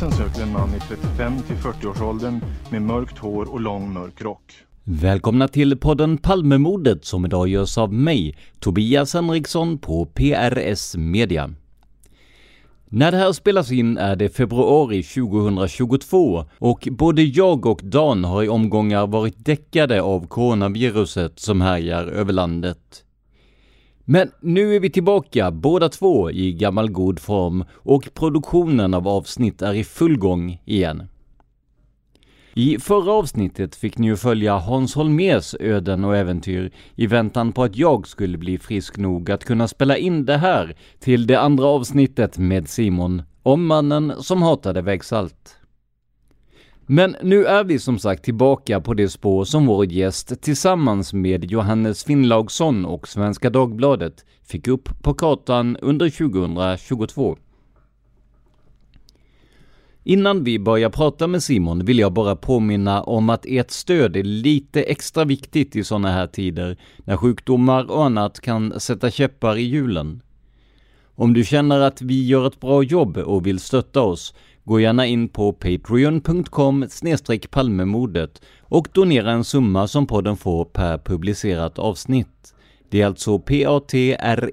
Polisen söker en man i 35 till 40-årsåldern med mörkt hår och lång mörk rock. Välkomna till podden Palmemordet som idag görs av mig, Tobias Henriksson på PRS Media. När det här spelas in är det februari 2022 och både jag och Dan har i omgångar varit däckade av coronaviruset som härjar över landet. Men nu är vi tillbaka båda två i gammal god form och produktionen av avsnitt är i full gång igen. I förra avsnittet fick ni ju följa Hans Holmers öden och äventyr i väntan på att jag skulle bli frisk nog att kunna spela in det här till det andra avsnittet med Simon om mannen som hatade vägsalt. Men nu är vi som sagt tillbaka på det spår som vår gäst tillsammans med Johannes Finnlaugsson och Svenska Dagbladet fick upp på kartan under 2022. Innan vi börjar prata med Simon vill jag bara påminna om att ert stöd är lite extra viktigt i sådana här tider när sjukdomar och annat kan sätta käppar i hjulen. Om du känner att vi gör ett bra jobb och vill stötta oss, gå gärna in på patreon.com palmemordet och donera en summa som podden får per publicerat avsnitt. Det är alltså patreon.com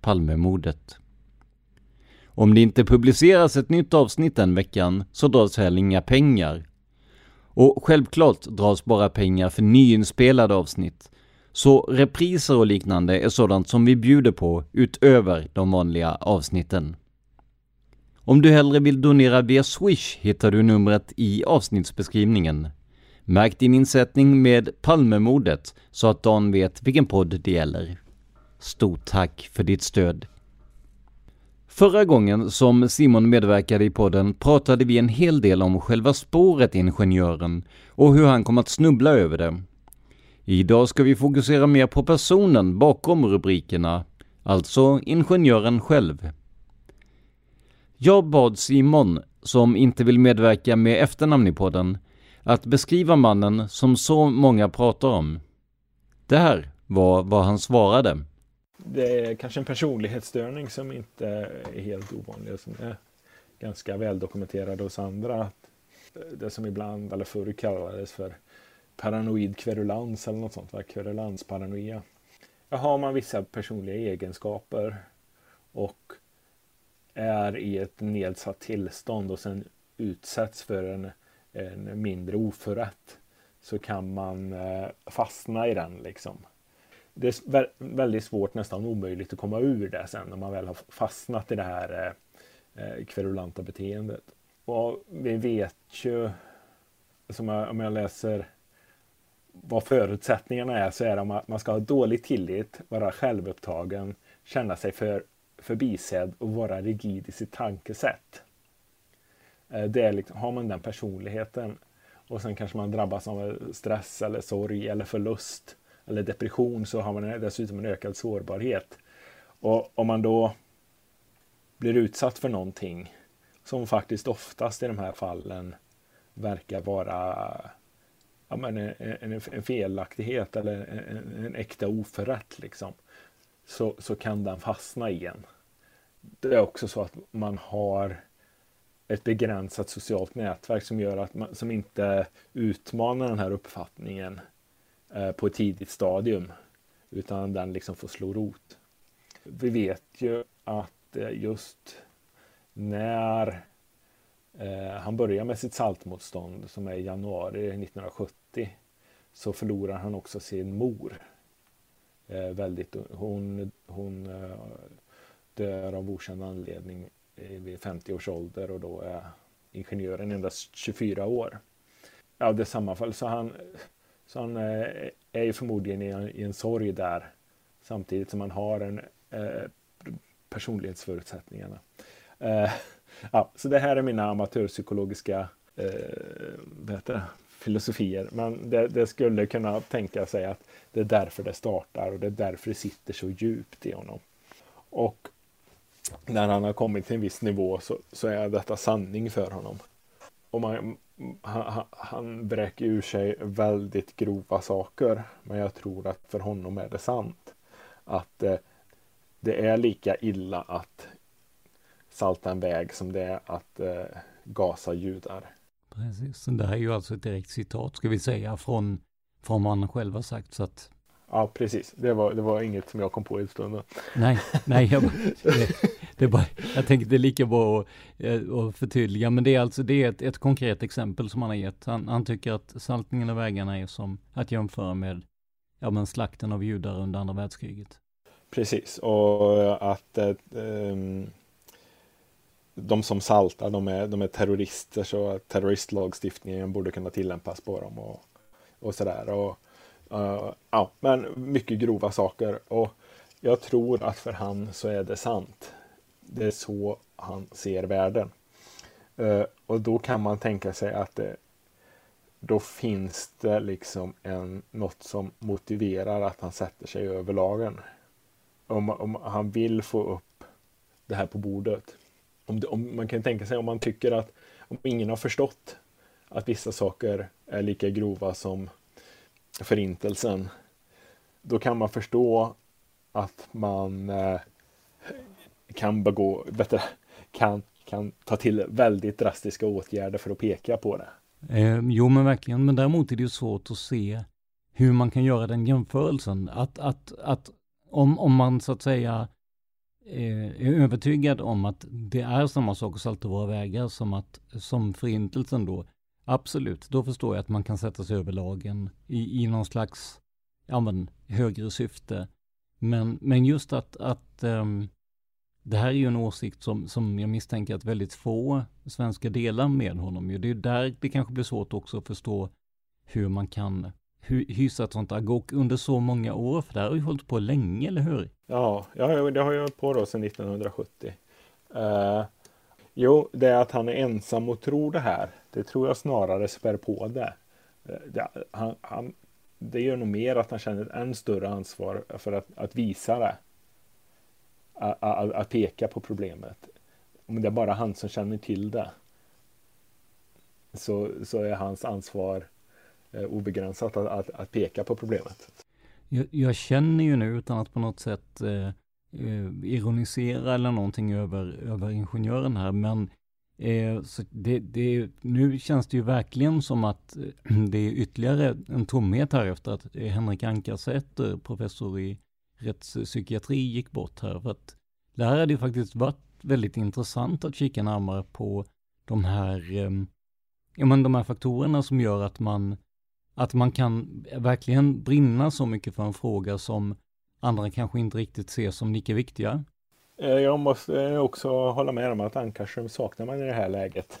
palmemordet. Om det inte publiceras ett nytt avsnitt den veckan så dras heller inga pengar. Och självklart dras bara pengar för nyinspelade avsnitt. Så repriser och liknande är sådant som vi bjuder på utöver de vanliga avsnitten. Om du hellre vill donera via Swish hittar du numret i avsnittsbeskrivningen. Märk din insättning med Palmemordet så att Dan vet vilken podd det gäller. Stort tack för ditt stöd! Förra gången som Simon medverkade i podden pratade vi en hel del om själva spåret Ingenjören och hur han kom att snubbla över det. Idag ska vi fokusera mer på personen bakom rubrikerna, alltså ingenjören själv. Jag bad Simon, som inte vill medverka med efternamn i podden, att beskriva mannen som så många pratar om. Det här var vad han svarade. Det är kanske en personlighetsstörning som inte är helt ovanlig, som är ganska väldokumenterad hos andra. Det som ibland, eller förr kallades för paranoid kverulans eller något sånt, va? kverulansparanoia. Har man vissa personliga egenskaper och är i ett nedsatt tillstånd och sen utsätts för en, en mindre oförrätt så kan man eh, fastna i den liksom. Det är väldigt svårt, nästan omöjligt att komma ur det sen när man väl har fastnat i det här eh, eh kverulanta beteendet. Och vi vet ju, som jag, om jag läser vad förutsättningarna är så är det att man ska ha dålig tillit, vara självupptagen, känna sig för förbisedd och vara rigid i sitt tankesätt. Eh, det är liksom, har man den personligheten och sen kanske man drabbas av stress eller sorg eller förlust eller depression så har man dessutom en ökad sårbarhet. Och om man då blir utsatt för någonting som faktiskt oftast i de här fallen verkar vara ja, men en, en, en felaktighet eller en, en äkta oförrätt liksom, så, så kan den fastna igen. Det är också så att man har ett begränsat socialt nätverk som gör att man som inte utmanar den här uppfattningen eh, på ett tidigt stadium utan den liksom får slå rot. Vi vet ju att eh, just när eh, han börjar med sitt saltmotstånd som är i januari 1970 så förlorar han också sin mor. Eh, väldigt, hon hon eh, dör av okänd anledning eh, vid 50 års ålder och då är ingenjören endast 24 år. Ja, det sammanfaller. Så han, så han eh, är ju förmodligen i en, i en sorg där samtidigt som han har en eh, personlighetsförutsättningarna. Eh, ja, så det här är mina amatörpsykologiska eh, filosofier. Men det, det, skulle kunna tänka sig att det är därför det startar och det är därför det sitter så djupt i honom. Och när han har kommit till en viss nivå så, så är detta sanning för honom. Och man, han, han bräcker ur sig väldigt grova saker. Men jag tror att för honom är det sant. Att eh, det är lika illa att salta en väg som det är att eh, gasa judar. Precis, det här är ju alltså ett direkt citat ska vi säga från, från vad han själv har sagt. Så att Ja, precis. Det var, det var inget som jag kom på i stunden. Nej, nej, jag, det, det bara, jag tänkte det är lika bra att, eh, att förtydliga, men det är alltså det är ett, ett konkret exempel som han har gett. Han, han tycker att saltningen av vägarna är som att jämföra med ja, men slakten av judar under andra världskriget. Precis, och att eh, ehm, de som saltar, de är, de är terrorister, så terroristlagstiftningen borde kunna tillämpas på dem och, och sådär. Och, Uh, ja, men mycket grova saker och jag tror att för han så är det sant. Det är så han ser världen. Uh, och då kan man tänka sig att det, då finns det liksom en, något som motiverar att han sätter sig över lagen. Om, om han vill få upp det här på bordet. Om, det, om man kan tänka sig om man tycker att om ingen har förstått att vissa saker är lika grova som förintelsen, då kan man förstå att man eh, kan begå, bättre, kan, kan ta till väldigt drastiska åtgärder för att peka på det. Eh, jo, men verkligen. Men däremot är det ju svårt att se hur man kan göra den jämförelsen. Att, att, att om, om man så att säga eh, Eh, är övertygad om att det är samma sak att salta våra vägar som att som förintelsen då Absolut, då förstår jag att man kan sätta sig över lagen i, i någon slags ja, men, högre syfte. Men, men just att, att um, det här är ju en åsikt som, som jag misstänker att väldigt få svenskar delar med honom. Det är där det kanske blir svårt också att förstå hur man kan hysa ett sånt agok under så många år, för det här har ju hållit på länge, eller hur? Ja, ja det har ju hållit på då sedan 1970. Uh, eh, Jo, det är att han är ensam och tror det här. Det tror jag snarare spär på det. Eh, det han, han, det gör nog mer att han känner ett än större ansvar för att, att visa det. Att, att, att, peka på problemet. Om det är bara han som känner till det. Så, så är hans ansvar Eh, obegränsat att, att, att, peka på problemet. Jag, jag, känner ju nu utan att på något sätt eh, eh ironisera eller någonting över, över ingenjören här, men eh, så det, det, nu känns det ju verkligen som att eh, det är ytterligare en tomhet här efter att Henrik Ankarsäter, professor i rättspsykiatri, gick bort här. För att det här hade ju faktiskt varit väldigt intressant att kika närmare på de här, eh, ja, men de här faktorerna som gör att man att man kan verkligen brinna så mycket för en fråga som andra kanske inte riktigt ser som lika viktiga. Eh, jag måste också hålla med om att Ankarström saknar man i det här läget.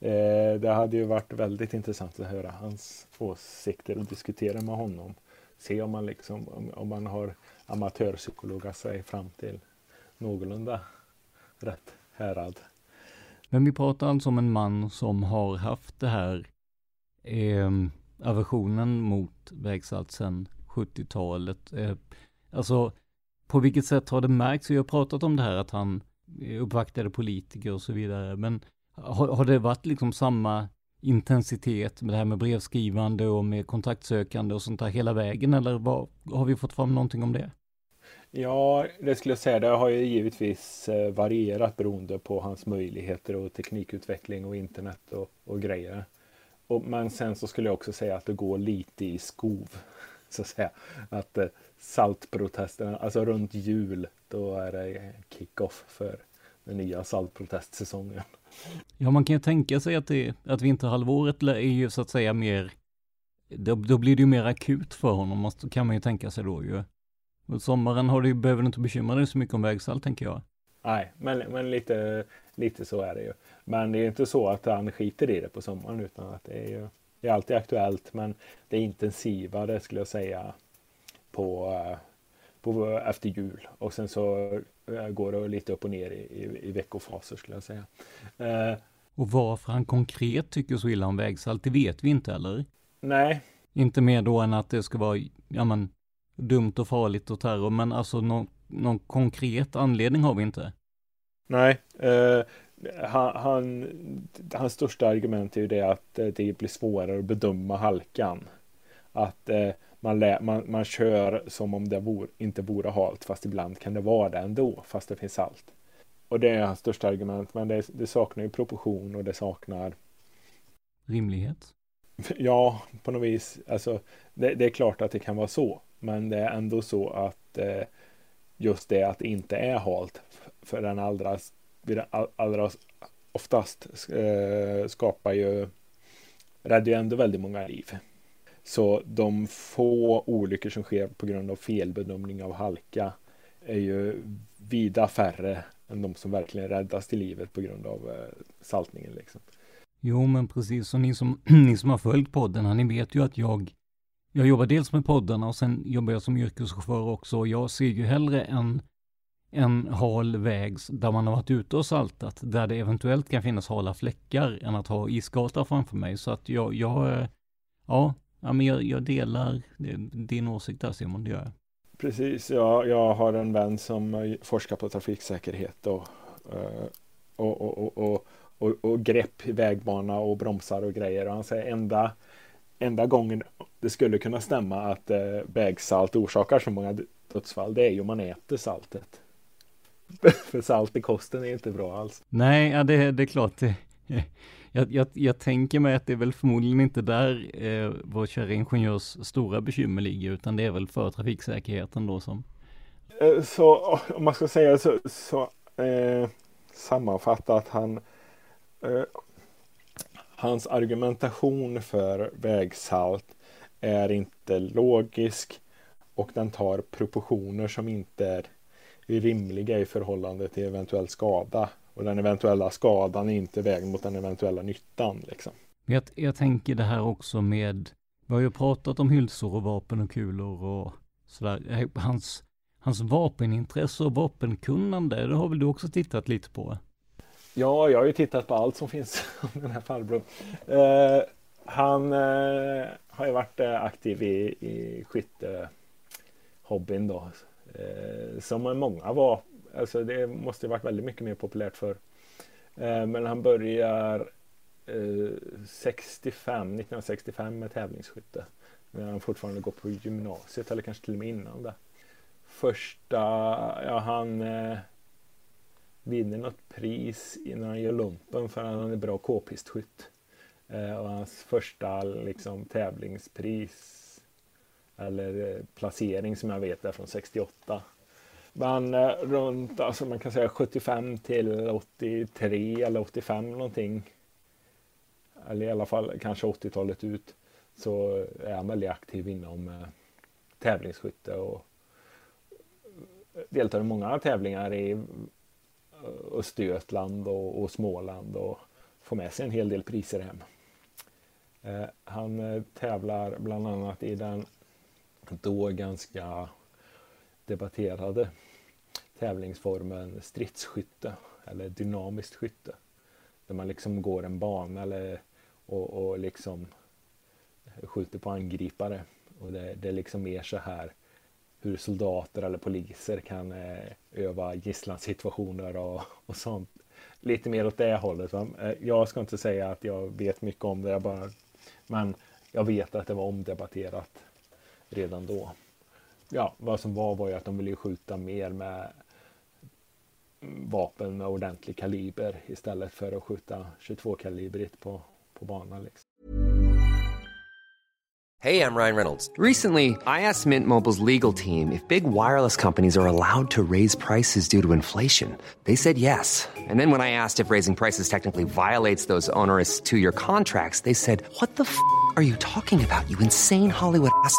Eh, det hade ju varit väldigt intressant att höra hans åsikter och diskutera med honom. Se om man, liksom, om man har amatörpsykologat sig fram till någorlunda rätt härad. Men vi pratar alltså om en man som har haft det här eh, aversionen mot vägsalt sedan 70-talet. Eh, alltså, på vilket sätt har det märkts? Vi har pratat om det här att han eh, uppvaktade politiker och så vidare, men har, har det varit liksom samma intensitet med det här med brevskrivande och med kontaktsökande och sånt där hela vägen, eller vad, har vi fått fram någonting om det? Ja, det skulle jag säga. Det har ju givetvis eh, varierat beroende på hans möjligheter och teknikutveckling och internet och, och grejer. Och, men sen så skulle jag också säga att det går lite i skov. Så att säga. Att eh, saltprotesterna, alltså runt jul, då är det kick-off för den nya saltprotestsäsongen. Ja, man kan ju tänka sig att, det, att vinterhalvåret är ju så att säga mer, då, då blir det ju mer akut för honom, kan man ju tänka sig då ju. Och sommaren har du, behöver du inte bekymra dig så mycket om vägsalt, tänker jag. Nej, men, men lite, lite så är det ju. Men det är inte så att han skiter i det på sommaren utan att det är ju det är alltid aktuellt men det är intensivare skulle jag säga på, på efter jul och sen så eh, går det lite upp och ner i, i, i veckofaser skulle jag säga. Eh, och varför han konkret tycker så illa om vägsalt, det vet vi inte eller? Nej. Inte mer då än att det ska vara, ja men, dumt och farligt och terror, men alltså någon, någon konkret anledning har vi inte. Nej, eh, han, han, hans största argument är ju det att eh, det blir svårare att bedöma halkan. Att eh, man, lä, man, man kör som om det vore, inte vore halt, fast ibland kan det vara det ändå, fast det finns salt. Och det är hans största argument, men det, det saknar ju proportion och det saknar rimlighet. Ja, på något vis. Alltså, det, det, är klart att det kan vara så, men det är ändå så att eh, just det att det inte är halt för den allra allra oftast eh, skapar ju räddar ju ändå väldigt många liv. Så de få olyckor som sker på grund av felbedömning av halka är ju vida färre än de som verkligen räddas till livet på grund av eh, saltningen. Liksom. Jo, men precis. Och ni som, ni som har följt podden, ni vet ju att jag, jag jobbar dels med poddarna och sen jobbar jag som yrkeschaufför också. Jag ser ju hellre en en hal väg där man har varit ute och saltat, där det eventuellt kan finnas hala fläckar, än att ha isgata framför mig. Så att jag, jag ja, ja men jag, jag delar din åsikt där Simon, det gör jag. Precis, ja, jag har en vän som eh, forskar på trafiksäkerhet eh, och, och, och, och, och, och grepp i vägbana och bromsar och grejer. Och han säger enda, enda gången det skulle kunna stämma att eh, vägsalt orsakar så många dödsfall, det är ju om man äter saltet. För salt i kosten är inte bra alls. Nej, ja, det, det är klart. Det, jag, jag, jag, tänker mig att det är väl förmodligen inte där eh, vår kära ingenjörs stora bekymmer ligger, utan det är väl för trafiksäkerheten då som... Eh, så om man ska säga så, så eh, sammanfatta att han eh, hans argumentation för vägsalt är inte logisk och den tar proportioner som inte är rimliga i förhållande till eventuell skada. Och den eventuella skadan är inte väg mot den eventuella nyttan. Liksom. Jag, jag tänker det här också med, vi har ju pratat om hylsor och vapen och kulor och sådär. Hans, hans vapenintresse och vapenkunnande, det har väl du också tittat lite på? Ja, jag har ju tittat på allt som finns om den här farbrorn. Eh, han eh, har ju varit eh, aktiv i, i skyttehobbyn då eh, som många var. Alltså det måste varit väldigt mycket mer populärt för. Eh, men han börjar eh, 65, 1965 med tävlingsskytte. När han fortfarande går på gymnasiet eller kanske till och med innan det. Första, ja han eh, vinner något pris innan han gör lumpen för att han är bra k-pistskytt. Eh, och hans första liksom, tävlingspris eller eh, placering som jag vet är från 68. Men eh, runt, alltså man kan säga 75 till 83 eller 85 någonting. Eller i alla fall kanske 80-talet ut. så är han väldigt aktiv inom eh, tävlingsskytte och deltar i många tävlingar i Östergötland och, och Småland och får med sig en hel del priser hem. Han tävlar bland annat i den då ganska debatterade tävlingsformen stridsskytte eller dynamiskt skytte. Där man liksom går en bana eller, och, och liksom skjuter på angripare. Och det, det är liksom mer så här hur soldater eller poliser kan eh, öva gisslansituationer och, och sånt. Lite mer åt det hållet. Va? Eh, jag ska inte säga att jag vet mycket om det, jag bara, men jag vet att det var omdebatterat redan då. Ja, vad som var var ju att de ville skjuta mer med vapen med ordentlig kaliber istället för att skjuta 22 kalibrigt på, på banan. Liksom. Hey, I'm Ryan Reynolds. Recently, I asked Mint Mobile's legal team if big wireless companies are allowed to raise prices due to inflation. They said yes. And then when I asked if raising prices technically violates those onerous two-year contracts, they said, "What the f*** are you talking about? You insane Hollywood ass."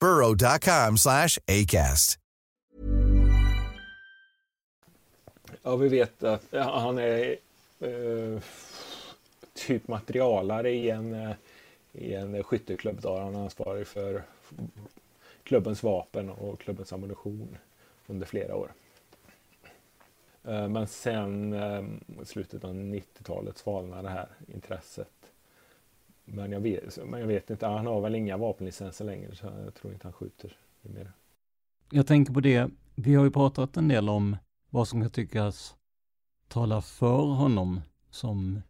burrow.com slash acast. Ja, vi vet att han är eh, typ materialare i en, eh, i en skytteklubb där han är ansvarig för klubbens vapen och klubbens ammunition under flera år. Eh, men sen eh, i slutet av 90-talet svalnade det här intresset men jag, vet, men jag vet inte, han har väl inga vapenlicenser längre så jag tror inte han skjuter mer. Jag tänker på det, vi har ju pratat en del om vad som kan tyckas tala för honom som,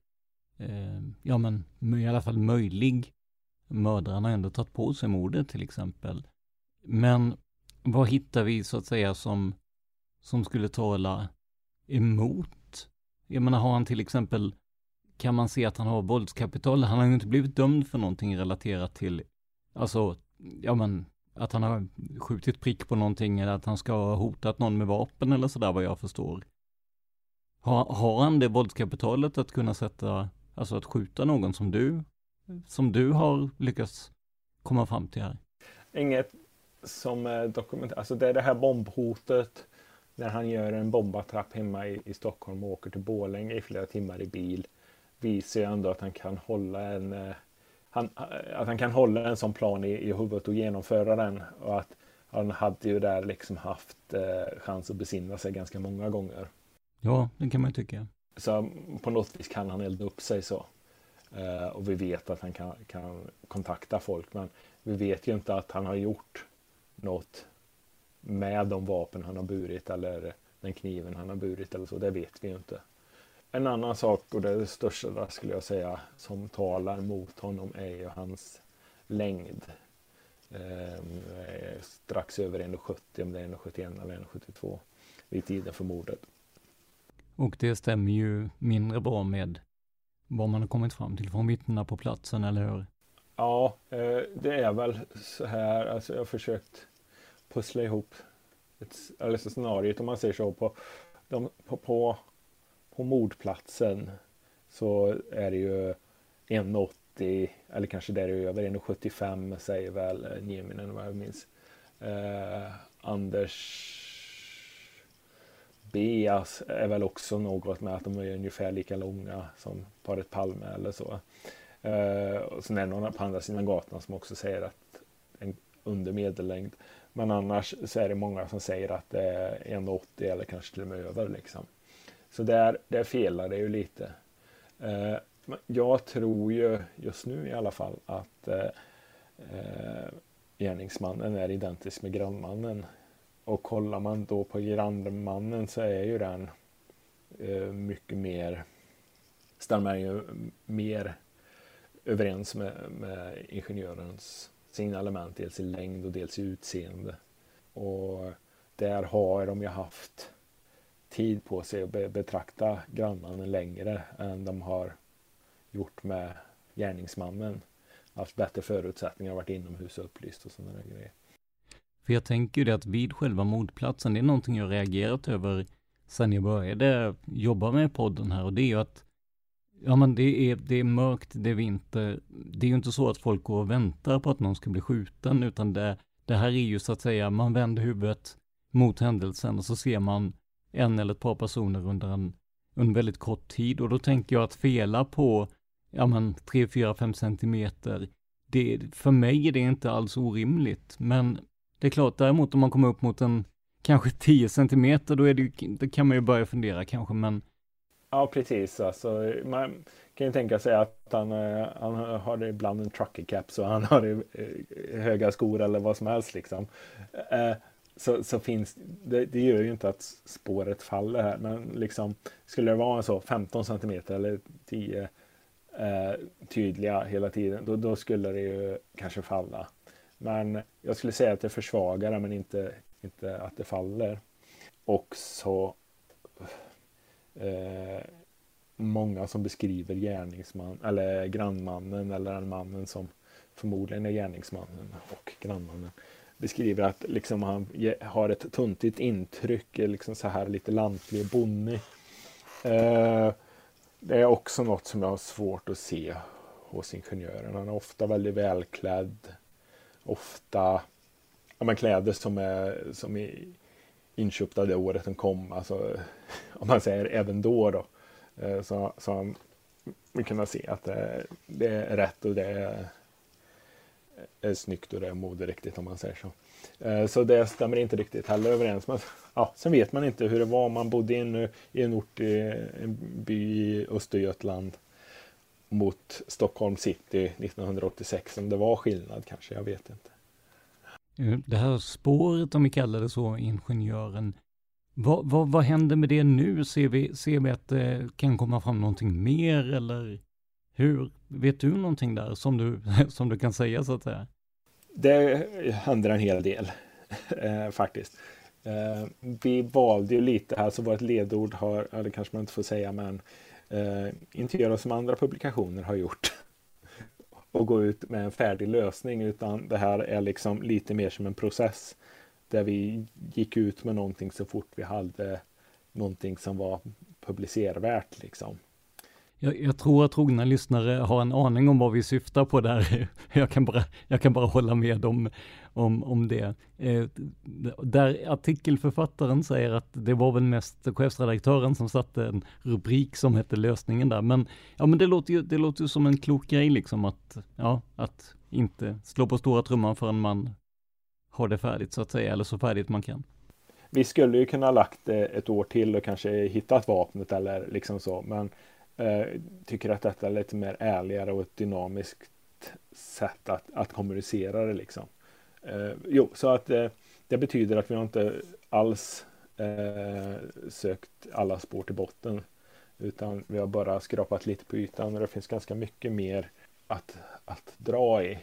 eh, ja men i alla fall möjlig. Mördaren har ändå tagit på sig mordet till exempel. Men vad hittar vi så att säga som, som skulle tala emot? Jag menar, har han till exempel kan man se att han har våldskapital. Han har ju inte blivit dömd för någonting relaterat till, alltså, ja men, att han har skjutit prick på någonting eller att han ska ha hotat någon med vapen eller sådär vad jag förstår. Har, har han det våldskapitalet att kunna sätta, alltså att skjuta någon som du, som du har lyckats komma fram till här? Inget som är dokumenterat, alltså det är det här bombhotet när han gör en bombattrapp hemma i, i Stockholm och åker till Borlänge i flera timmar i bil visar ju ändå att han kan hålla en eh, han, eh, att han kan hålla en sån plan i, i huvudet och genomföra den. Och att han hade ju där liksom haft eh, chans att besinna sig ganska många gånger. Ja, det kan man ju tycka. Så på något vis kan han elda upp sig så. Eh, och vi vet att han kan, kan kontakta folk. Men vi vet ju inte att han har gjort något med de vapen han har burit eller den kniven han har burit eller så. Det vet vi ju inte. En annan sak, och det är det största skulle jag säga, som talar mot honom är ju hans längd. Eh, strax över 1,70 om det är 1,71 eller 1,72 vid tiden för mordet. Och det stämmer ju mindre bra med vad man har kommit fram till från vittnena på platsen, eller hur? Ja, eh, det är väl så här, alltså jag har försökt pussla ihop ett eller så scenariot om man säger så på, de, på, på, på mordplatsen så är det ju 1,80 eller kanske däröver, 1,75 säger väl eh, Nieminen vad jag minns. Eh, Anders Beas är väl också något med att de är ungefär lika långa som paret Palme eller så. Eh, och sen är det någon på andra sidan gatan som också säger att en under medellängd. Men annars så är det många som säger att det är 1,80 eller kanske till och med över. Liksom. Så där, där felar det ju lite. Eh, jag tror ju just nu i alla fall att eh, eh, gärningsmannen är identisk med grannmannen. Och kollar man då på grannmannen så är ju den eh, mycket mer, stämmer ju mer överens med, med ingenjörens signalement, dels i längd och dels i utseende. Och där har de ju haft tid på sig att betrakta grannmannen längre än de har gjort med gärningsmannen. Haft bättre förutsättningar, varit inomhus och upplyst och sådana där grejer. För jag tänker ju det att vid själva mordplatsen, det är någonting jag reagerat över sen jag började jobba med podden här och det är ju att Ja men det är, det är mörkt, det är vinter. Det är ju inte så att folk går och väntar på att någon ska bli skjuten utan det, det här är ju så att säga, man vänder huvudet mot händelsen och så ser man en eller ett par personer under en, under väldigt kort tid och då tänker jag att fela på, ja men 3, 4, 5 centimeter, det, för mig är det inte alls orimligt. Men det är klart, däremot om man kommer upp mot en kanske 10 centimeter, då är det, då kan man ju börja fundera kanske, men Ja, precis. Alltså, man kan ju tänka sig att han, eh, han har ibland en trucker cap så han har eh, höga skor eller vad som helst. Liksom. Eh, så, så finns det, det gör ju inte att spåret faller här. Men liksom, skulle det vara så 15 centimeter eller 10 eh, tydliga hela tiden, då, då skulle det ju kanske falla. Men jag skulle säga att det försvagar det, men inte, inte att det faller. Och så eh, många som beskriver gärningsman eller grannmannen eller den mannen som förmodligen är gärningsmannen och grannmannen beskriver att liksom han har ett tuntigt intryck, liksom så här lite lantlig och bonnig. Eh, det är också något som jag har svårt att se hos ingenjören. Han är ofta väldigt välklädd. Ofta ja, men kläder som är som är inköpta det året den kom. Alltså, om man säger även då. då eh, så, så vill kunna se att det, det, är rätt och det är, är snyggt och det är moderiktigt om man säger så. Eh, så det stämmer inte riktigt heller överens. med... ja, sen vet man inte hur det var. Man bodde in i en ort i en by i Östergötland mot Stockholm city 1986. Om det var skillnad kanske, jag vet inte. Det här spåret, om vi kallar det så, ingenjören. Vad, vad, vad händer med det nu? Ser vi, ser vi att det kan komma fram någonting mer eller hur? Vet du någonting där som du, som du kan säga så att säga? Det händer en hel del eh, faktiskt. Eh, vi valde ju lite här, så vårt ledord har, eller kanske man inte får säga, men eh, inte göra som andra publikationer har gjort och gå ut med en färdig lösning utan det här är liksom lite mer som en process där vi gick ut med någonting så fort vi hade någonting som var publicervärt liksom. Jag, jag, tror att trogna lyssnare har en aning om vad vi syftar på där. Jag kan bara, jag kan bara hålla med om, om, om det. Eh, där artikelförfattaren säger att det var väl mest chefredaktören som satte en rubrik som hette lösningen där. Men, ja, men det låter ju, det låter ju som en klok grej liksom att, ja, att inte slå på stora trumman förrän man har det färdigt så att säga, eller så färdigt man kan. Vi skulle ju kunna lagt eh, ett år till och kanske hittat vapnet eller liksom så, men tycker att detta är lite mer ärligare och ett dynamiskt sätt att, att kommunicera det liksom. Eh, jo, så att eh, det betyder att vi har inte alls eh, sökt alla spår till botten. Utan vi har bara skrapat lite på ytan och det finns ganska mycket mer att, att dra i.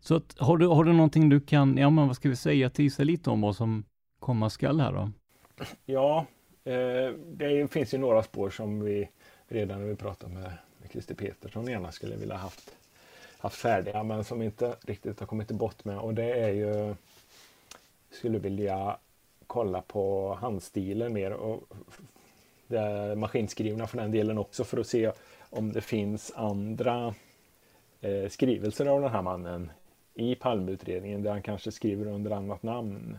Så att, har, du, har du någonting du kan, ja men vad ska vi säga, tisa lite om vad som komma skall här då? Ja, eh, det finns ju några spår som vi redan när vi pratade med, med Christer Petersson gärna skulle vilja haft, haft färdiga men som inte riktigt har kommit till bort med och det är ju skulle vilja kolla på handstilen mer och det maskinskrivna för den delen också för att se om det finns andra eh, skrivelser av den här mannen i palmutredningen där han kanske skriver under annat namn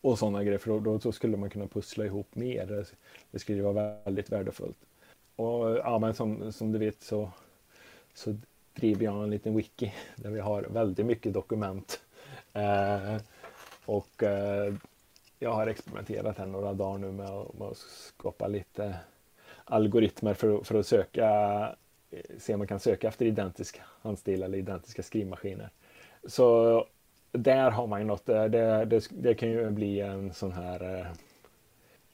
och sådana grejer för då, då, skulle man kunna pussla ihop mer. Det skulle vara väldigt värdefullt. Och ja, men som, som du vet så, så driver jag en liten wiki där vi har väldigt mycket dokument. Eh, och eh, jag har experimenterat här några dagar nu med, med att skapa lite algoritmer för, för att söka, eh, se om man kan söka efter identiska handstilar eller identiska skrivmaskiner. Så där har man ju något, eh, det, det, det kan ju bli en sån här eh,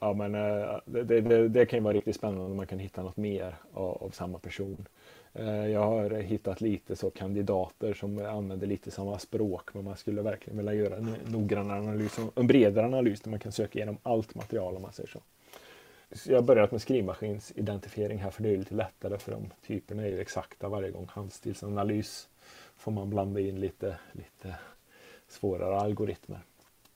Ja men eh, det, det, det, kan ju vara riktigt spännande om man kan hitta något mer av, av, samma person. Eh, jag har hittat lite så kandidater som använder lite samma språk men man skulle verkligen vilja göra en noggrannare analys, en bredare analys där man kan söka igenom allt material om man säger så. så jag har börjat med skrivmaskinsidentifiering här för det är lite lättare för de typerna är ju exakta varje gång. Handstilsanalys får man blanda in lite, lite svårare algoritmer.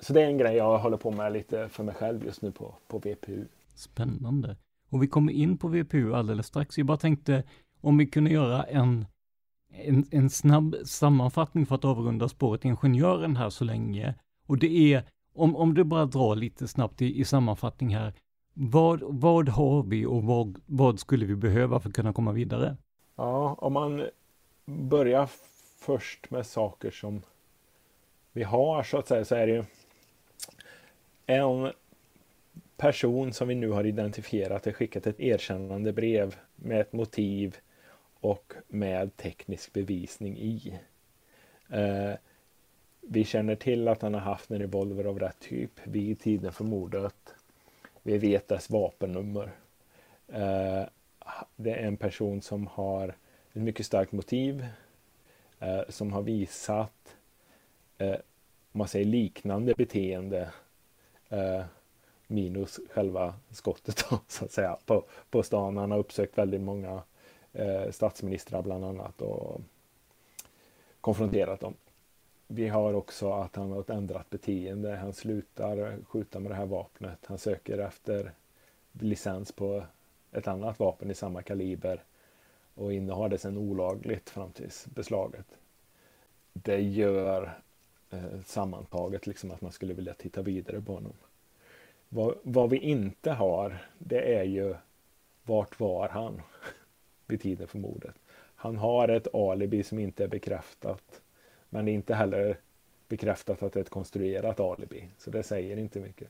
Så det är en grej jag håller på med lite för mig själv just nu på, på VPU. Spännande. Och vi kommer in på VPU alldeles strax. Jag bara tänkte om vi kunde göra en, en, en snabb sammanfattning för att avrunda spåret ingenjören här så länge. Och det är, om, om du bara drar lite snabbt i, i sammanfattning här, vad, vad har vi och vad, vad skulle vi behöva för att kunna komma vidare? Ja, om man börjar först med saker som vi har så att säga så är det ju en person som vi nu har identifierat har skickat ett erkännande brev med ett motiv och med teknisk bevisning i. Eh, vi känner till att han har haft en revolver av rätt typ vid tiden för mordet. Vi vet dess vapennummer. Eh, det är en person som har ett mycket starkt motiv eh, som har visat eh, man säger liknande beteende eh, minus själva skottet då, så att säga på, på stan. Han har uppsökt väldigt många eh, statsministrar bland annat och konfronterat dem. Vi har också att han har ett ändrat beteende. Han slutar skjuta med det här vapnet. Han söker efter licens på ett annat vapen i samma kaliber och innehar det sedan olagligt fram till beslaget. Det gör eh, sammantaget liksom att man skulle vilja titta vidare på honom. Vad, vad, vi inte har, det är ju vart var han vid tiden för mordet? Han har ett alibi som inte är bekräftat. Men det är inte heller bekräftat att det är ett konstruerat alibi. Så det säger inte mycket.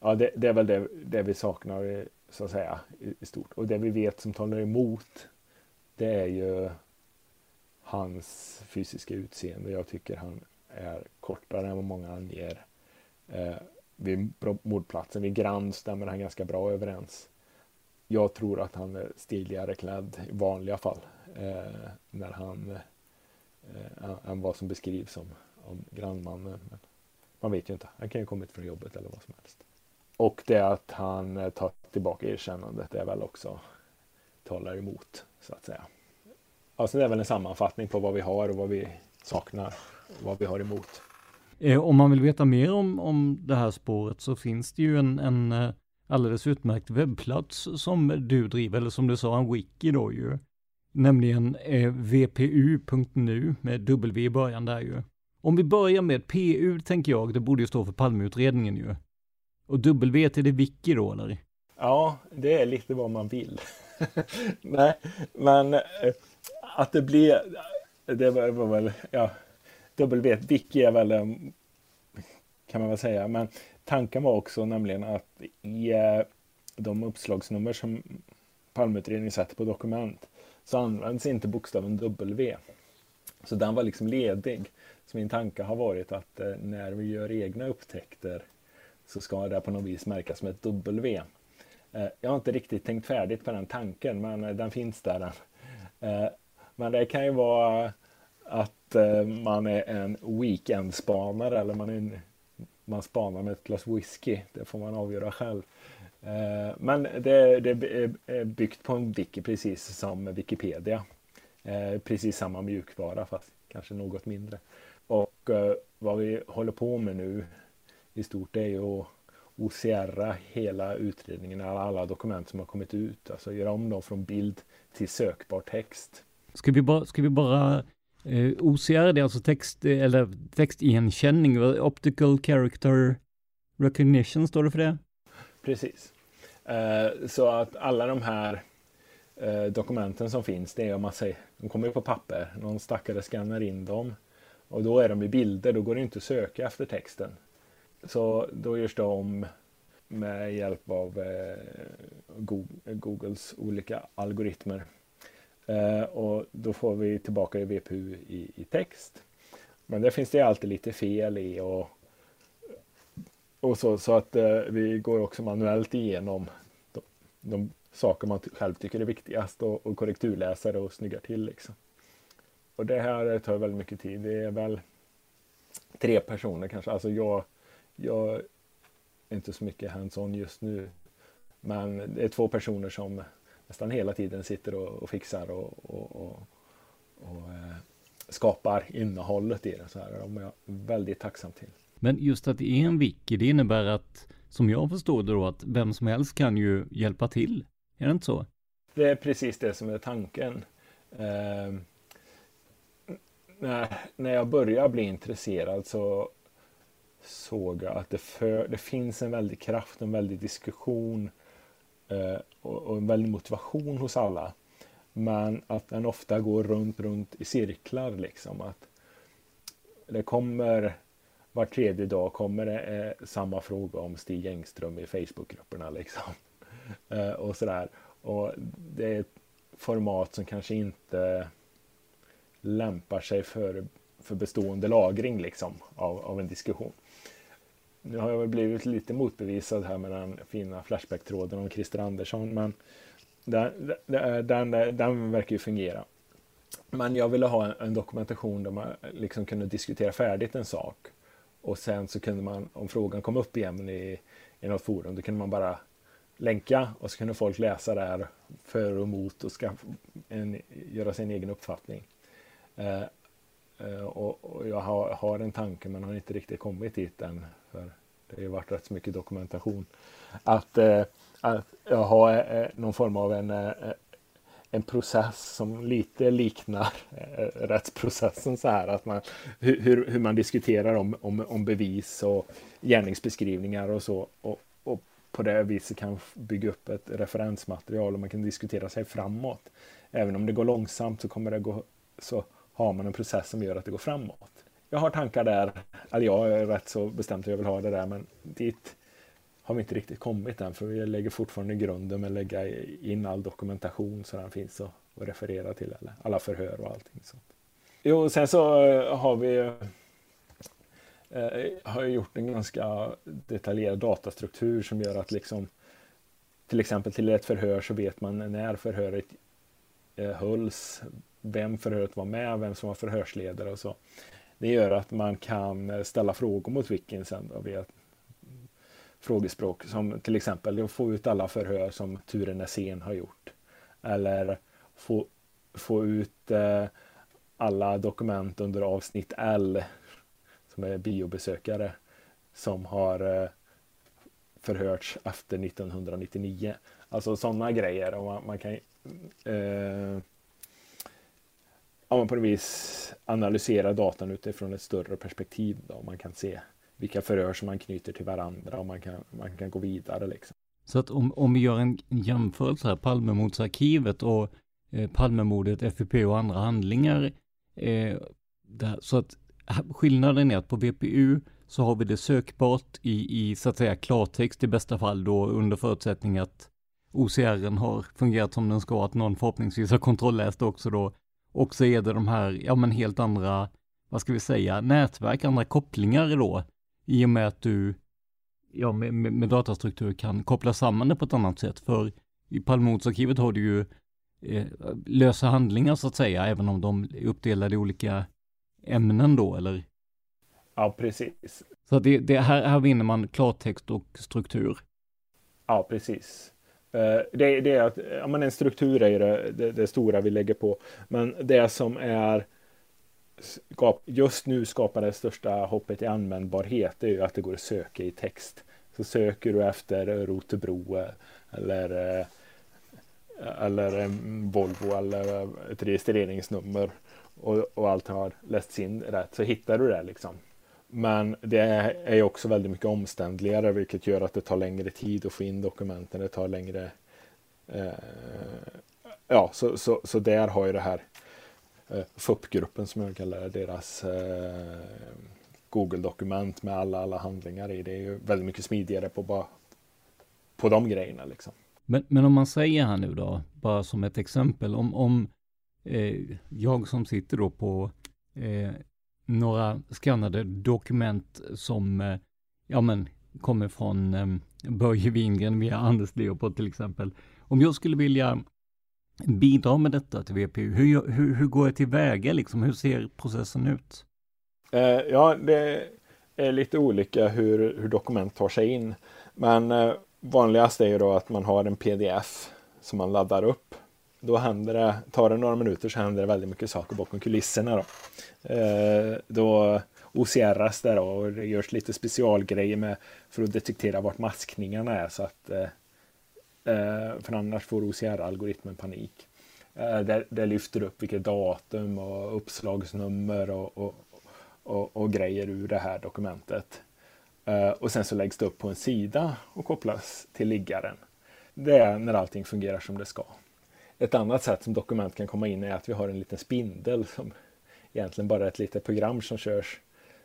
Ja, det, det är väl det, det, vi saknar så att säga i, i, stort. Och det vi vet som talar emot det är ju hans fysiska utseende. Jag tycker han är kortare än vad många anger. Eh, vid mordplatsen, vid Grand stämmer han ganska bra överens. Jag tror att han är stiligare klädd i vanliga fall eh, när han eh, än vad som beskrivs som om grannmannen. Men man vet ju inte. Han kan ju kommit från jobbet eller vad som helst. Och det att han eh, tar tillbaka erkännandet är väl också talar emot så att säga. Alltså det är väl en sammanfattning på vad vi har och vad vi saknar vad vi har emot. Eh, om man vill veta mer om, om det här spåret så finns det ju en, en eh, alldeles utmärkt webbplats som du driver, eller som du sa, en wiki då ju. Nämligen eh, vpu.nu med W i början där ju. Om vi börjar med PU tänker jag, det borde ju stå för Palmeutredningen ju. Och W till det wiki då eller? Ja, det är lite vad man vill. Nej, men att det blir, det var, var väl, ja, W, är väl, kan man väl säga, men tanken var också nämligen att i eh, de uppslagsnummer som Palmeutredningen sätter på dokument så används inte bokstaven W. Så den var liksom ledig. Så min tanke har varit att eh, när vi gör egna upptäckter så ska det på något vis märkas med ett W. Eh, jag har inte riktigt tänkt färdigt på den tanken men den finns där. Men det kan ju vara att att eh, man är en weekendspanare eller man, är en, man spanar med ett glas whisky. Det får man avgöra själv. Eh, men det, det, är byggt på en wiki precis som Wikipedia. Eh, precis samma mjukvara fast kanske något mindre. Och vad vi håller på med nu i stort är ju att OCR hela utredningen, alla, alla dokument som har kommit ut, alltså göra om dem från bild till sökbar text. Ska vi bara, ska vi bara Eh, OCR, det är alltså text, eh, eller textigenkänning, Optical Character Recognition, står det för det? Precis. Eh, så att alla de här eh, dokumenten som finns, det är om man säger, de kommer ju på papper, någon stackare skannar in dem och då är de i bilder, då går det inte att söka efter texten. Så då görs det om med hjälp av eh, Googles olika algoritmer. Eh, och då får vi tillbaka i VPU i, i, text. Men det finns det alltid lite fel i och, och så, så att eh, vi går också manuellt igenom de, de saker man själv tycker är viktigast och, och korrekturläsare och snyggar till. Liksom. Och det här tar väldigt mycket tid. Det är väl tre personer kanske. Alltså jag jag är inte så mycket hands-on just nu. Men det är två personer som nästan hela tiden sitter och, och fixar och, och, och, eh, skapar innehållet i det. Så här. De är jag väldigt tacksam till. Men just att det är en wiki, det innebär att, som jag förstår det då, att vem som helst kan ju hjälpa till. Är det inte så? Det är precis det som är tanken. Eh, när, när jag började bli intresserad så såg jag att det, för, det finns en väldig kraft, en väldig diskussion Eh, och, en väldig motivation hos alla. Men att den ofta går runt, runt i cirklar liksom. Att det kommer var tredje dag kommer det eh, samma fråga om Stig Engström i Facebookgrupperna liksom. Eh, och sådär. Och det är ett format som kanske inte lämpar sig för, för bestående lagring liksom av, av en diskussion. Nu har jag väl blivit lite motbevisad här med den fina Flashback-tråden om Christer Andersson, men den, den, den, verkar ju fungera. Men jag ville ha en, en, dokumentation där man liksom kunde diskutera färdigt en sak och sen så kunde man, om frågan kom upp igen i, i något forum, då kunde man bara länka och så kunde folk läsa där för och emot och ska en, göra sin egen uppfattning. Eh, eh, och, och, jag har, har, en tanke men har inte riktigt kommit dit än. För det har ju varit rätt så mycket dokumentation. Att, eh, att jag har eh, någon form av en, eh, en process som lite liknar eh, rättsprocessen så här. Att man, hur, hur man diskuterar om, om, om bevis och gärningsbeskrivningar och så. Och, och på det viset kan bygga upp ett referensmaterial och man kan diskutera sig framåt. Även om det går långsamt så kommer det gå så har man en process som gör att det går framåt jag har tankar där, eller jag är rätt så bestämt att jag vill ha det där, men dit har vi inte riktigt kommit än, för vi lägger fortfarande grunden med att lägga in all dokumentation så den finns att, att referera till, eller alla förhör och allting sånt. Jo, sen så eh, har vi eh, eh har gjort en ganska detaljerad datastruktur som gör att liksom till exempel till ett förhör så vet man när förhöret eh, hölls, vem förhöret var med, vem som var förhörsledare och så. Det gör att man kan eh, ställa frågor mot Wikin sen då, via frågespråk som till exempel att få ut alla förhör som Ture Nässén har gjort. Eller få, få ut eh, alla dokument under avsnitt L som är biobesökare som har eh, förhörts efter 1999. Alltså sådana grejer. Och man, man kan eh, ja, man på något vis analysera datan utifrån ett större perspektiv. Då. Man kan se vilka förhör som man knyter till varandra och man kan, man kan gå vidare. Liksom. Så att om, om vi gör en jämförelse här, Palmemordsarkivet och eh, Palmemordet, FUP och andra handlingar. Eh, där, så att skillnaden är att på VPU så har vi det sökbart i, i så att säga klartext i bästa fall då under förutsättning att OCR har fungerat som den ska, att någon förhoppningsvis har kontrollläst också då och så är det de här, ja men helt andra, vad ska vi säga, nätverk, andra kopplingar då. I och med att du, ja med, med, med datastruktur kan koppla samman det på ett annat sätt. För i Palmordsarkivet har du ju eh, lösa handlingar så att säga, även om de är uppdelade i olika ämnen då, eller? Ja, precis. Så det, det här, här vinner man klartext och struktur? Ja, precis. Eh, det, det är att, ja men en struktur är det, det, det stora vi lägger på. Men det som är just nu skapar det största hoppet i användbarhet är ju att det går att söka i text. Så söker du efter Rotebro eh, eller, eh, eller en Volvo eller ett registreringsnummer och, och allt har lästs in rätt så hittar du det liksom. Men det är också väldigt mycket omständligare vilket gör att det tar längre tid att få in dokumenten. Det tar längre... Eh, ja, så, så, så där har ju det här eh, FUP-gruppen som jag kallar det, deras eh, Google-dokument med alla, alla handlingar i. Det är ju väldigt mycket smidigare på, bara, på de grejerna liksom. Men, men om man säger här nu då, bara som ett exempel, om, om eh, jag som sitter då på eh, några skannade dokument som eh, ja, men, kommer från eh, Börje Wingren via Anders Leopold till exempel. Om jag skulle vilja bidra med detta till VPU, hur, hur, hur går jag tillväga liksom? Hur ser processen ut? Eh, ja, det är lite olika hur, hur dokument tar sig in. Men eh, vanligast är ju då att man har en pdf som man laddar upp då händer det, tar det några minuter så händer det väldigt mycket saker bakom kulisserna. Då, eh, då OCRas det då och det görs lite specialgrejer med för att detektera vart maskningarna är så att eh, eh för annars får OCR-algoritmen panik. Eh, det, det, lyfter upp vilket datum och uppslagsnummer och, och, och, och grejer ur det här dokumentet. Eh, och sen så läggs det upp på en sida och kopplas till liggaren. Det är när allting fungerar som det ska. Ett annat sätt som dokument kan komma in är att vi har en liten spindel som egentligen bara är ett litet program som körs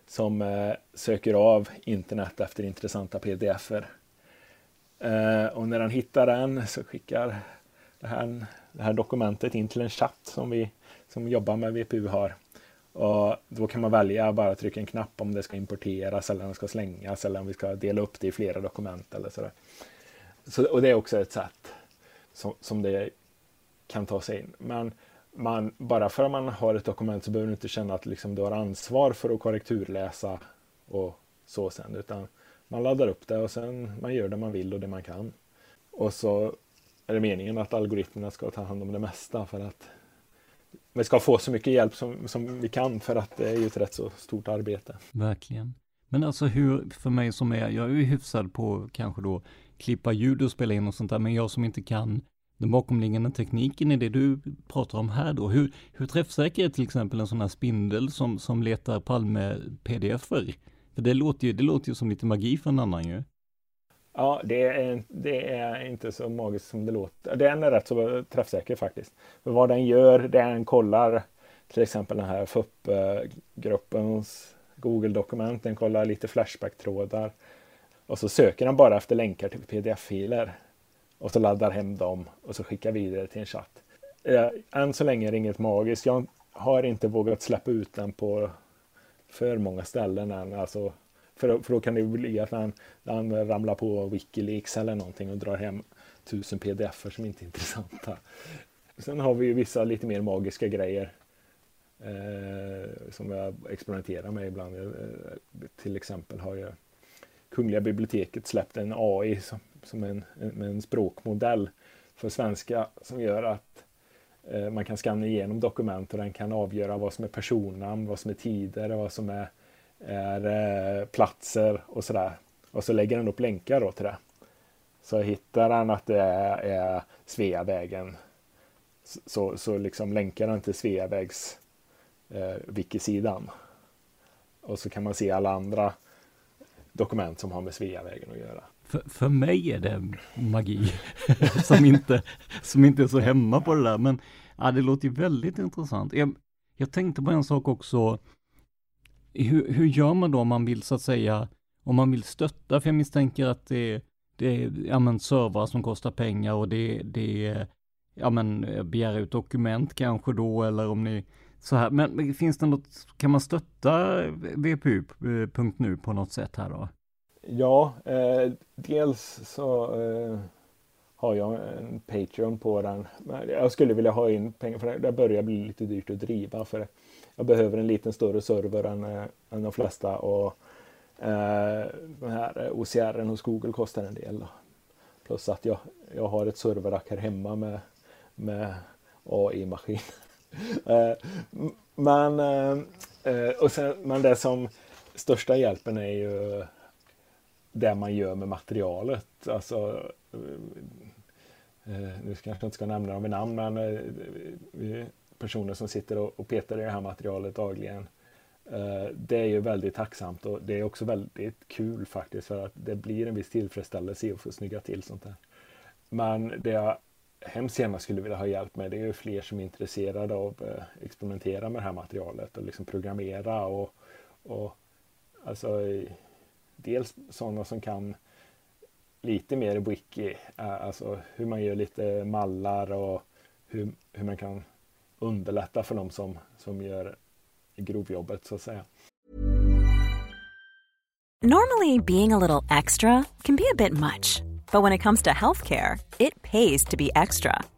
som eh, söker av internet efter intressanta pdf-er. Eh, och när han hittar den så skickar det här, det här dokumentet in till en chatt som vi som jobbar med VPU har. Och då kan man välja bara trycka en knapp om det ska importeras eller om det ska slängas eller om vi ska dela upp det i flera dokument eller sådär. Så, och det är också ett sätt som, som det kan ta sig in. Men man, bara för att man har ett dokument så behöver du inte känna att liksom, du har ansvar för att korrekturläsa och så sen. Utan man laddar upp det och sen man gör det man vill och det man kan. Och så är det meningen att algoritmerna ska ta hand om det mesta för att vi ska få så mycket hjälp som, som vi kan för att det är ju ett rätt så stort arbete. Verkligen. Men alltså hur, för mig som är, jag är ju hyfsad på kanske då klippa ljud och spela in och sånt där, men jag som inte kan den bakomliggande tekniken i det du pratar om här då. Hur, hur träffsäker är till exempel en sån här spindel som, som letar Palme-pdf-er? För det låter, ju, det låter ju som lite magi för en annan ju. Ja, det är, det är inte så magiskt som det låter. Den är rätt så träffsäker faktiskt. För vad den gör, det är den kollar till exempel den här FUP-gruppens Google-dokument. Den kollar lite Flashback-trådar. Och så söker den bara efter länkar till pdf-filer och så laddar hem dem och så skickar vidare till en chatt. Eh, än så länge är det inget magiskt. Jag har inte vågat släppa ut den på för många ställen än. Alltså, för, för då kan det bli att han, han ramlar på Wikileaks eller någonting och drar hem tusen pdf som inte är intressanta. Sen har vi ju vissa lite mer magiska grejer eh, som jag experimenterar med ibland. Eh, till exempel har ju Kungliga biblioteket släppt en AI som, som en, en, en språkmodell för svenska som gör att eh, man kan skanna igenom dokument och den kan avgöra vad som är personnamn, vad som är tider, vad som är, är eh, platser och sådär. Och så lägger den upp länkar då till det. Så hittar den att det är, är Sveavägen så, så liksom länkar den till Sveavägs eh, wikisidan. Och så kan man se alla andra dokument som har med Sveavägen att göra. För, för mig är det magi som, inte, som inte är så hemma på det där. Men ja, det låter ju väldigt intressant. Jag, jag tänkte på en sak också. Hur, hur gör man då om man vill så att säga, om man vill stötta? För jag misstänker att det, det är ja, men, servrar som kostar pengar och det, det är ja, men, begära ut dokument kanske då eller om ni så här. Men finns det något, kan man stötta VPU.nu eh, på något sätt här då? Ja, eh, dels så eh, har jag en Patreon på den. Jag skulle vilja ha in pengar för det. Börjar bli lite dyrt att driva för jag behöver en liten större server än, eh, än de flesta och eh, den här eh, OCR hos Google kostar en del. Då. Plus att jag, jag har ett serverrack här hemma med, med AI-maskin. eh, men, eh, och sen, men det som största hjälpen är ju det man gör med materialet. Alltså, eh, eh, nu kanske jag inte ska nämna dem vid namn, men eh, personer som sitter och petar i det här materialet dagligen. Det är ju väldigt tacksamt och det är också väldigt kul faktiskt för att det blir en viss tillfredsställelse i att få snygga till sånt här. Men det jag hemskt gärna skulle vilja ha hjälp med det är ju fler som är intresserade av att experimentera med det här materialet och liksom programmera och, och alltså dels sådana som kan lite mer wiki, eh, alltså hur man gör lite mallar och hur, hur man kan underlätta för dem som, som gör grovjobbet så att säga. Normally being a little extra can be a bit much, but when it comes to healthcare, it pays to be extra.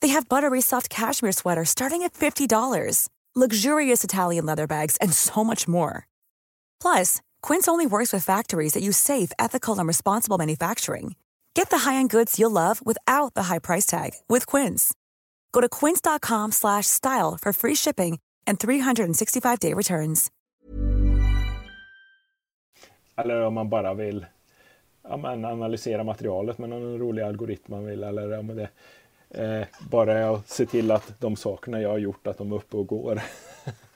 They have buttery soft cashmere sweaters starting at $50, luxurious Italian leather bags, and so much more. Plus, Quince only works with factories that use safe, ethical, and responsible manufacturing. Get the high-end goods you'll love without the high price tag with Quince. Go to quince.com/style for free shipping and 365-day returns. Eller om man bara vill ja, men analysera materialet med någon rolig algoritm man vill eller om det eh, bara jag ser till att de sakerna jag har gjort att de är uppe och går.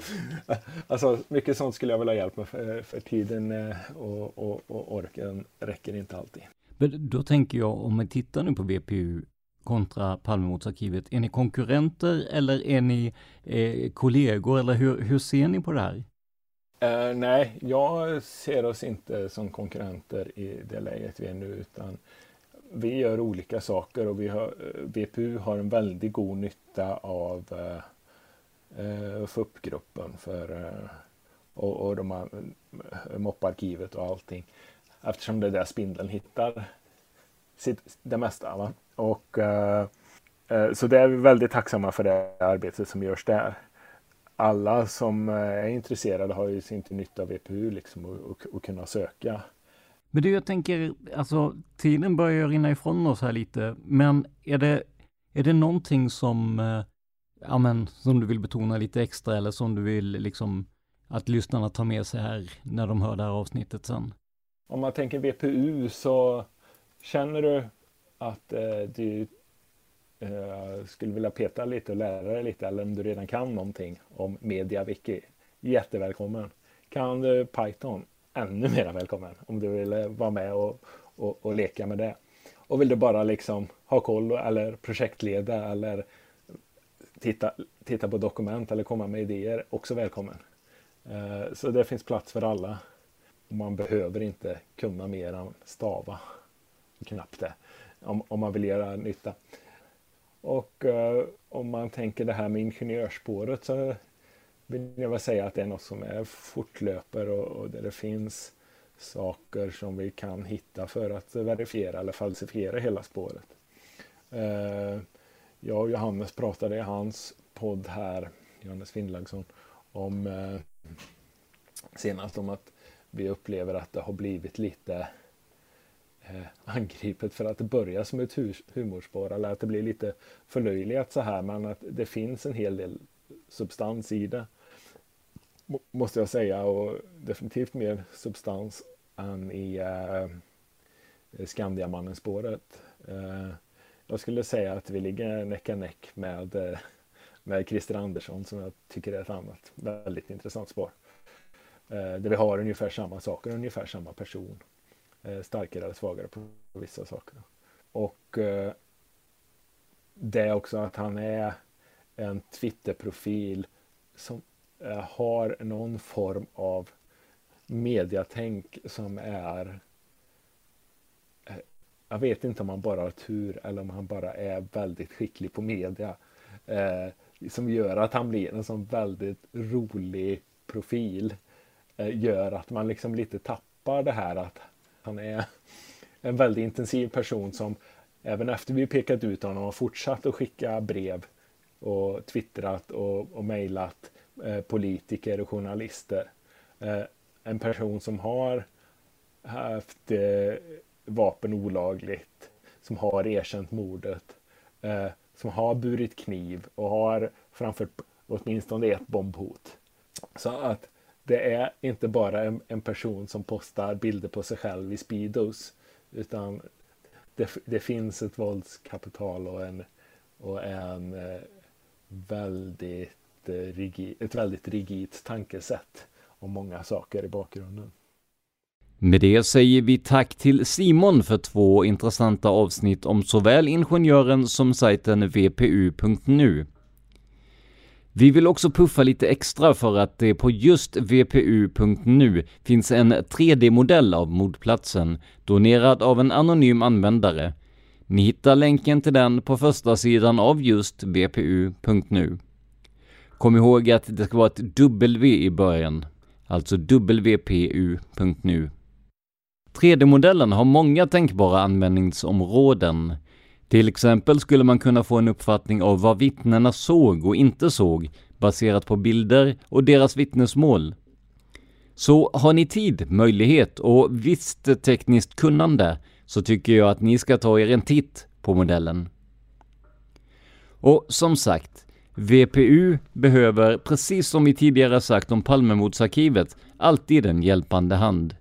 alltså mycket sånt skulle jag vilja ha hjälp med för, för tiden eh, och, och, och, orken räcker inte alltid. Men då tänker jag om man tittar nu på VPU kontra Palmemordsarkivet, är ni konkurrenter eller är ni eh, kollegor eller hur, hur ser ni på det här? Uh, nej, jag ser oss inte som konkurrenter i det läget vi är nu utan vi gör olika saker och vi har, eh, VPU har en väldigt god nytta av eh, eh FUP-gruppen för, eh, och, och de har eh, mopparkivet och allting. Eftersom det är där spindeln hittar sitt, det mesta. Va? Och, eh, så det är vi väldigt tacksamma för det arbetet som görs där. Alla som är intresserade har ju sin nytta av VPU liksom och, och, och kunna söka. Men du, jag tänker, alltså tiden börjar rinna ifrån oss här lite, men är det, är det någonting som eh, ja men, som du vill betona lite extra eller som du vill liksom att lyssnarna tar med sig här när de hör det här avsnittet sen? Om man tänker VPU så känner du att eh, du eh, skulle vilja peta lite och lära dig lite eller om du redan kan någonting om MediaWiki. Jättevälkommen! Kan du Python? Ännu mer välkommen om du vill eh, vara med och, och, och leka med det. Och vill du bara liksom ha koll eller projektleda eller titta, titta på dokument eller komma med idéer, också välkommen. Eh, så det finns plats för alla. Man behöver inte kunna mer än stava. Knappt det. Om, om man vill göra nytta. Och eh, om man tänker det här med ingenjörsspåret så vill jag väl säga att det är något som är fortlöper och, och där det finns saker som vi kan hitta för att verifiera eller falsifiera hela spåret. Eh, jag och Johannes pratade i hans podd här, Johannes Finnlagsson, om eh, senast om att vi upplever att det har blivit lite eh, angripet för att det börjar som ett humorspår eller att det blir lite förlöjligat så här men att det finns en hel del substans i det. Måste jag säga och definitivt mer substans än i eh, Skandiamannen-spåret. Eh, jag skulle säga att vi ligger näck näck med, eh, med Christer Andersson som jag tycker är ett annat väldigt intressant spår. Eh, där vi har ungefär samma saker, ungefär samma person. Eh, starkare eller svagare på vissa saker. Och eh, det är också att han är en Twitterprofil som Eh, har någon form av mediatänk som är eh, jag vet inte om han bara har tur eller om han bara är väldigt skicklig på media. Eh, som gör att han blir en sån väldigt rolig profil. Eh, gör att man liksom lite tappar det här att han är en väldigt intensiv person som även efter vi pekat ut honom har fortsatt att skicka brev och twittrat och, och mejlat eh, politiker och journalister. Eh, en person som har haft eh, vapen olagligt, som har erkänt mordet, eh, som har burit kniv och har framfört åtminstone ett bombhot. Så att det är inte bara en, en, person som postar bilder på sig själv i Speedos. Utan det, det finns ett våldskapital och en, och en eh, väldigt eh, rigid, ett väldigt rigidt tankesätt och många saker i bakgrunden. Med det säger vi tack till Simon för två intressanta avsnitt om såväl ingenjören som sajten vpu.nu. Vi vill också puffa lite extra för att det på just vpu.nu finns en 3D-modell av mordplatsen, donerad av en anonym användare. Ni hittar länken till den på första sidan av just vpu.nu. Kom ihåg att det ska vara ett W i början, alltså wpu.nu. 3D-modellen har många tänkbara användningsområden. Till exempel skulle man kunna få en uppfattning av vad vittnena såg och inte såg baserat på bilder och deras vittnesmål. Så har ni tid, möjlighet och visst tekniskt kunnande så tycker jag att ni ska ta er en titt på modellen. Och som sagt, VPU behöver, precis som vi tidigare sagt om Palmemordsarkivet, alltid en hjälpande hand.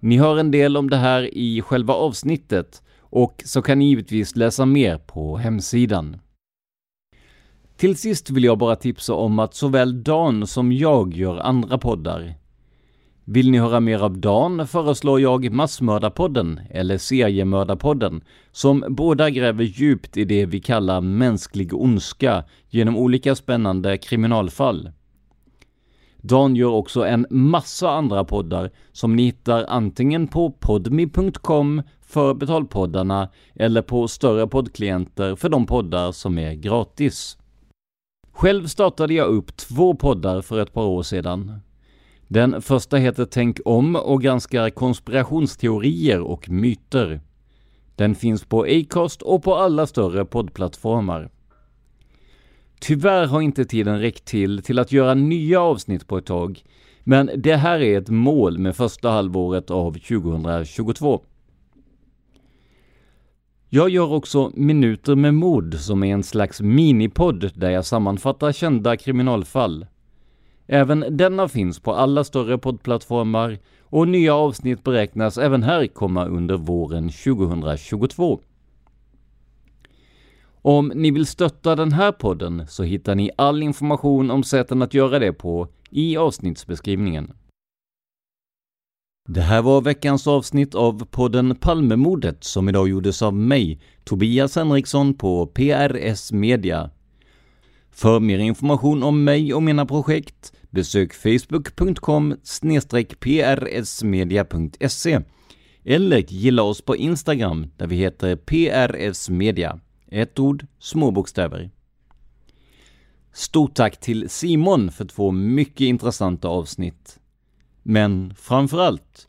Ni hör en del om det här i själva avsnittet och så kan ni givetvis läsa mer på hemsidan. Till sist vill jag bara tipsa om att såväl Dan som jag gör andra poddar. Vill ni höra mer av Dan föreslår jag Massmördarpodden, eller Seriemördarpodden, som båda gräver djupt i det vi kallar mänsklig ondska genom olika spännande kriminalfall. Dan gör också en massa andra poddar som ni hittar antingen på podmi.com för betalpoddarna eller på större poddklienter för de poddar som är gratis. Själv startade jag upp två poddar för ett par år sedan. Den första heter Tänk om och granskar konspirationsteorier och myter. Den finns på Acast och på alla större poddplattformar. Tyvärr har inte tiden räckt till till att göra nya avsnitt på ett tag, men det här är ett mål med första halvåret av 2022. Jag gör också Minuter med mord som är en slags minipodd där jag sammanfattar kända kriminalfall. Även denna finns på alla större poddplattformar och nya avsnitt beräknas även här komma under våren 2022. Om ni vill stötta den här podden så hittar ni all information om sätten att göra det på i avsnittsbeskrivningen. Det här var veckans avsnitt av podden Palmemordet som idag gjordes av mig, Tobias Henriksson på PRS Media. För mer information om mig och mina projekt besök facebook.com prsmedia.se eller gilla oss på Instagram där vi heter prsmedia, Ett ord, små bokstäver. Stort tack till Simon för två mycket intressanta avsnitt. Men framför allt,